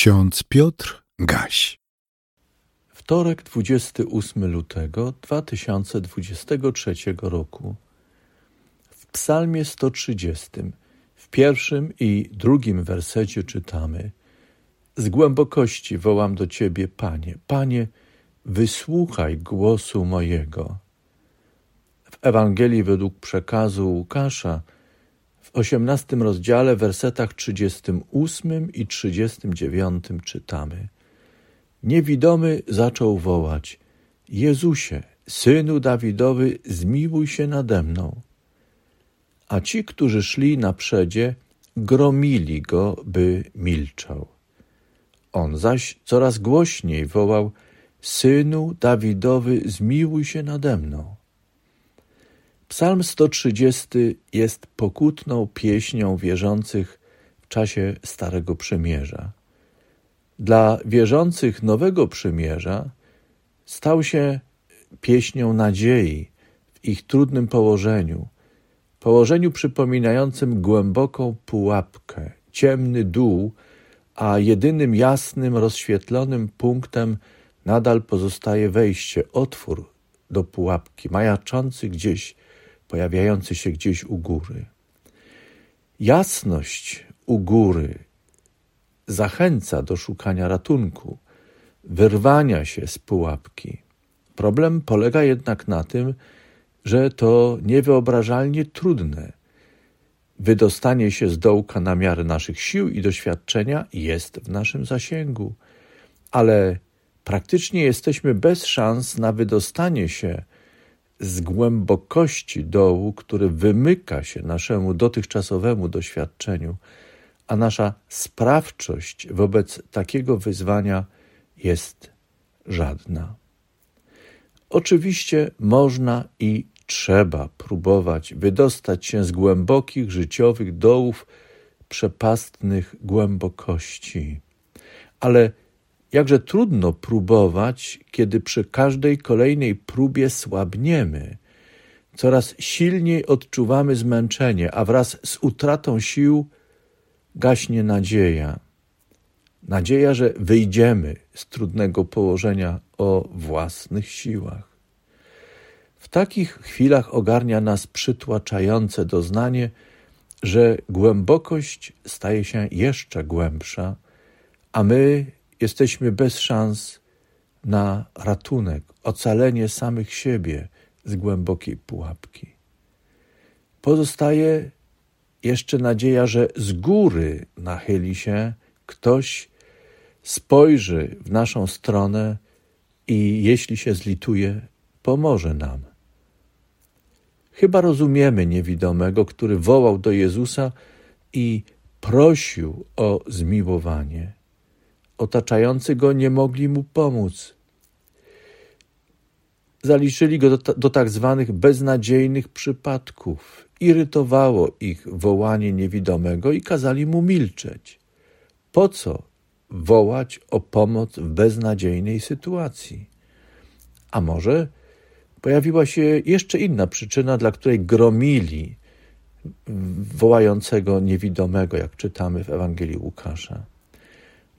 Ksiądz Piotr Gaś. Wtorek, 28 lutego 2023 roku. W Psalmie 130, w pierwszym i drugim wersecie czytamy: Z głębokości wołam do Ciebie, Panie, Panie, wysłuchaj głosu mojego. W Ewangelii według przekazu Łukasza w osiemnastym rozdziale, wersetach trzydziestym ósmym i trzydziestym dziewiątym czytamy: Niewidomy zaczął wołać: Jezusie, synu Dawidowy, zmiłuj się nade mną. A ci, którzy szli na przedzie, gromili go, by milczał. On zaś coraz głośniej wołał: Synu Dawidowy, zmiłuj się nade mną. Psalm 130 jest pokutną pieśnią wierzących w czasie Starego Przymierza. Dla wierzących Nowego Przymierza stał się pieśnią nadziei w ich trudnym położeniu, położeniu przypominającym głęboką pułapkę, ciemny dół, a jedynym jasnym, rozświetlonym punktem nadal pozostaje wejście, otwór do pułapki, majaczący gdzieś pojawiający się gdzieś u góry. Jasność u góry zachęca do szukania ratunku, wyrwania się z pułapki. Problem polega jednak na tym, że to niewyobrażalnie trudne. Wydostanie się z dołka na miarę naszych sił i doświadczenia jest w naszym zasięgu, ale praktycznie jesteśmy bez szans na wydostanie się z głębokości dołu, który wymyka się naszemu dotychczasowemu doświadczeniu, a nasza sprawczość wobec takiego wyzwania jest żadna. Oczywiście można i trzeba próbować wydostać się z głębokich życiowych dołów przepastnych głębokości, ale Jakże trudno próbować, kiedy przy każdej kolejnej próbie słabniemy. Coraz silniej odczuwamy zmęczenie, a wraz z utratą sił gaśnie nadzieja. Nadzieja, że wyjdziemy z trudnego położenia o własnych siłach. W takich chwilach ogarnia nas przytłaczające doznanie, że głębokość staje się jeszcze głębsza, a my jesteśmy bez szans na ratunek, ocalenie samych siebie z głębokiej pułapki. Pozostaje jeszcze nadzieja, że z góry nachyli się ktoś, spojrzy w naszą stronę i jeśli się zlituje, pomoże nam. Chyba rozumiemy niewidomego, który wołał do Jezusa i prosił o zmiłowanie otaczający go nie mogli mu pomóc. Zaliczyli go do, do tak zwanych beznadziejnych przypadków. Irytowało ich wołanie niewidomego i kazali mu milczeć. Po co wołać o pomoc w beznadziejnej sytuacji? A może pojawiła się jeszcze inna przyczyna, dla której gromili wołającego niewidomego, jak czytamy w Ewangelii Łukasza.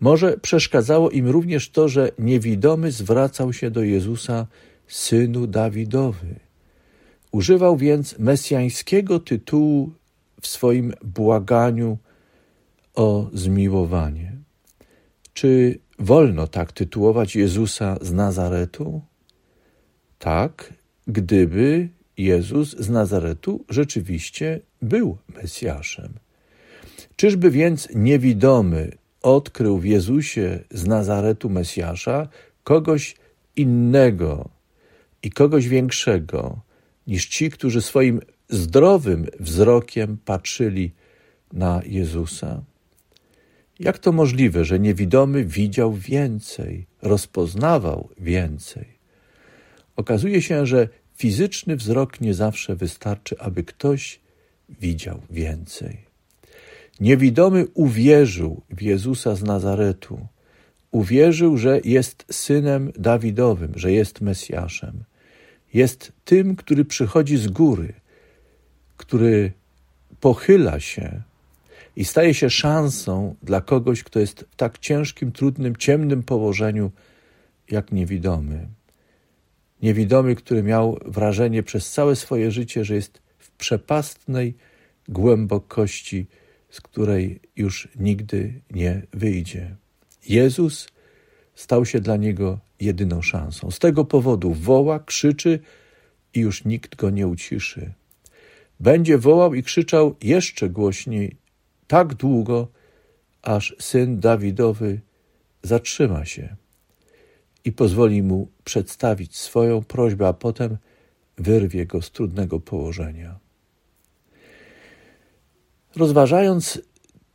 Może przeszkadzało im również to, że niewidomy zwracał się do Jezusa, synu Dawidowy. Używał więc mesjańskiego tytułu w swoim błaganiu o zmiłowanie. Czy wolno tak tytułować Jezusa z Nazaretu? Tak, gdyby Jezus z Nazaretu rzeczywiście był Mesjaszem. Czyżby więc niewidomy odkrył w Jezusie z Nazaretu Mesjasza kogoś innego i kogoś większego niż ci, którzy swoim zdrowym wzrokiem patrzyli na Jezusa. Jak to możliwe, że niewidomy widział więcej, rozpoznawał więcej? Okazuje się, że fizyczny wzrok nie zawsze wystarczy, aby ktoś widział więcej. Niewidomy uwierzył w Jezusa z Nazaretu. Uwierzył, że jest synem Dawidowym, że jest Mesjaszem. Jest tym, który przychodzi z góry, który pochyla się, i staje się szansą dla kogoś, kto jest w tak ciężkim, trudnym, ciemnym położeniu jak niewidomy. Niewidomy, który miał wrażenie przez całe swoje życie, że jest w przepastnej głębokości, z której już nigdy nie wyjdzie. Jezus stał się dla niego jedyną szansą. Z tego powodu woła, krzyczy i już nikt go nie uciszy. Będzie wołał i krzyczał jeszcze głośniej, tak długo, aż syn Dawidowy zatrzyma się i pozwoli mu przedstawić swoją prośbę, a potem wyrwie go z trudnego położenia. Rozważając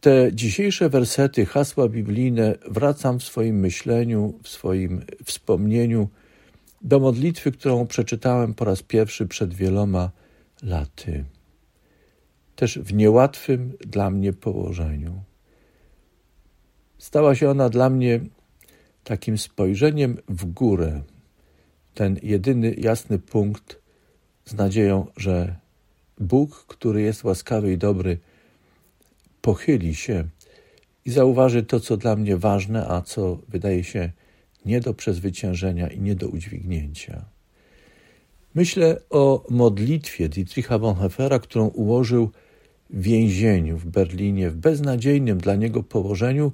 te dzisiejsze wersety, hasła biblijne, wracam w swoim myśleniu, w swoim wspomnieniu do modlitwy, którą przeczytałem po raz pierwszy przed wieloma laty. Też w niełatwym dla mnie położeniu. Stała się ona dla mnie takim spojrzeniem w górę, ten jedyny jasny punkt z nadzieją, że Bóg, który jest łaskawy i dobry, pochyli się i zauważy to, co dla mnie ważne, a co wydaje się nie do przezwyciężenia i nie do udźwignięcia. Myślę o modlitwie Dietricha Bonhoeffera, którą ułożył w więzieniu w Berlinie, w beznadziejnym dla niego położeniu,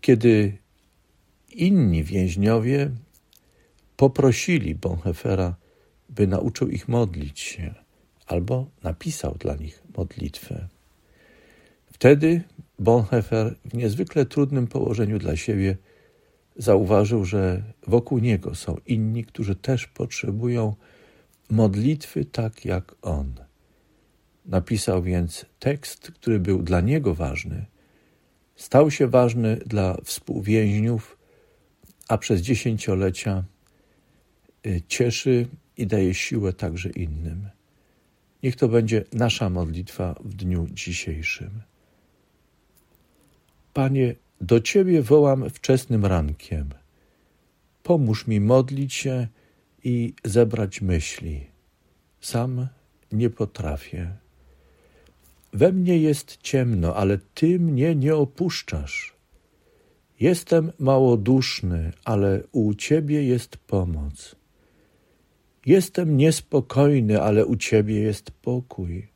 kiedy inni więźniowie poprosili Bonhoeffera, by nauczył ich modlić się, albo napisał dla nich modlitwę. Wtedy Bonhoeffer w niezwykle trudnym położeniu dla siebie zauważył, że wokół niego są inni, którzy też potrzebują modlitwy tak jak on. Napisał więc tekst, który był dla niego ważny, stał się ważny dla współwięźniów, a przez dziesięciolecia y, cieszy i daje siłę także innym. Niech to będzie nasza modlitwa w dniu dzisiejszym. Panie, do Ciebie wołam wczesnym rankiem. Pomóż mi modlić się i zebrać myśli. Sam nie potrafię. We mnie jest ciemno, ale Ty mnie nie opuszczasz. Jestem małoduszny, ale u Ciebie jest pomoc. Jestem niespokojny, ale u Ciebie jest pokój.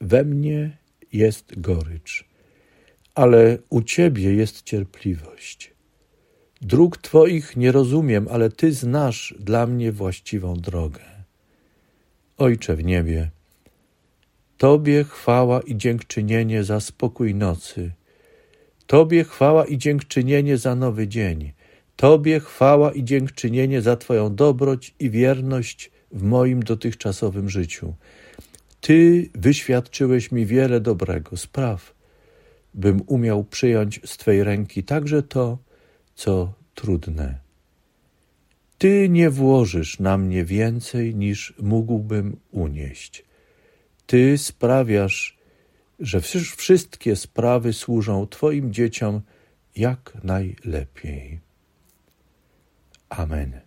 We mnie jest gorycz ale u Ciebie jest cierpliwość. Dróg Twoich nie rozumiem, ale Ty znasz dla mnie właściwą drogę. Ojcze w niebie, Tobie chwała i dziękczynienie za spokój nocy, Tobie chwała i dziękczynienie za nowy dzień, Tobie chwała i dziękczynienie za Twoją dobroć i wierność w moim dotychczasowym życiu. Ty wyświadczyłeś mi wiele dobrego spraw, bym umiał przyjąć z Twej ręki także to, co trudne. Ty nie włożysz na mnie więcej, niż mógłbym unieść. Ty sprawiasz, że wszystkie sprawy służą Twoim dzieciom jak najlepiej. Amen.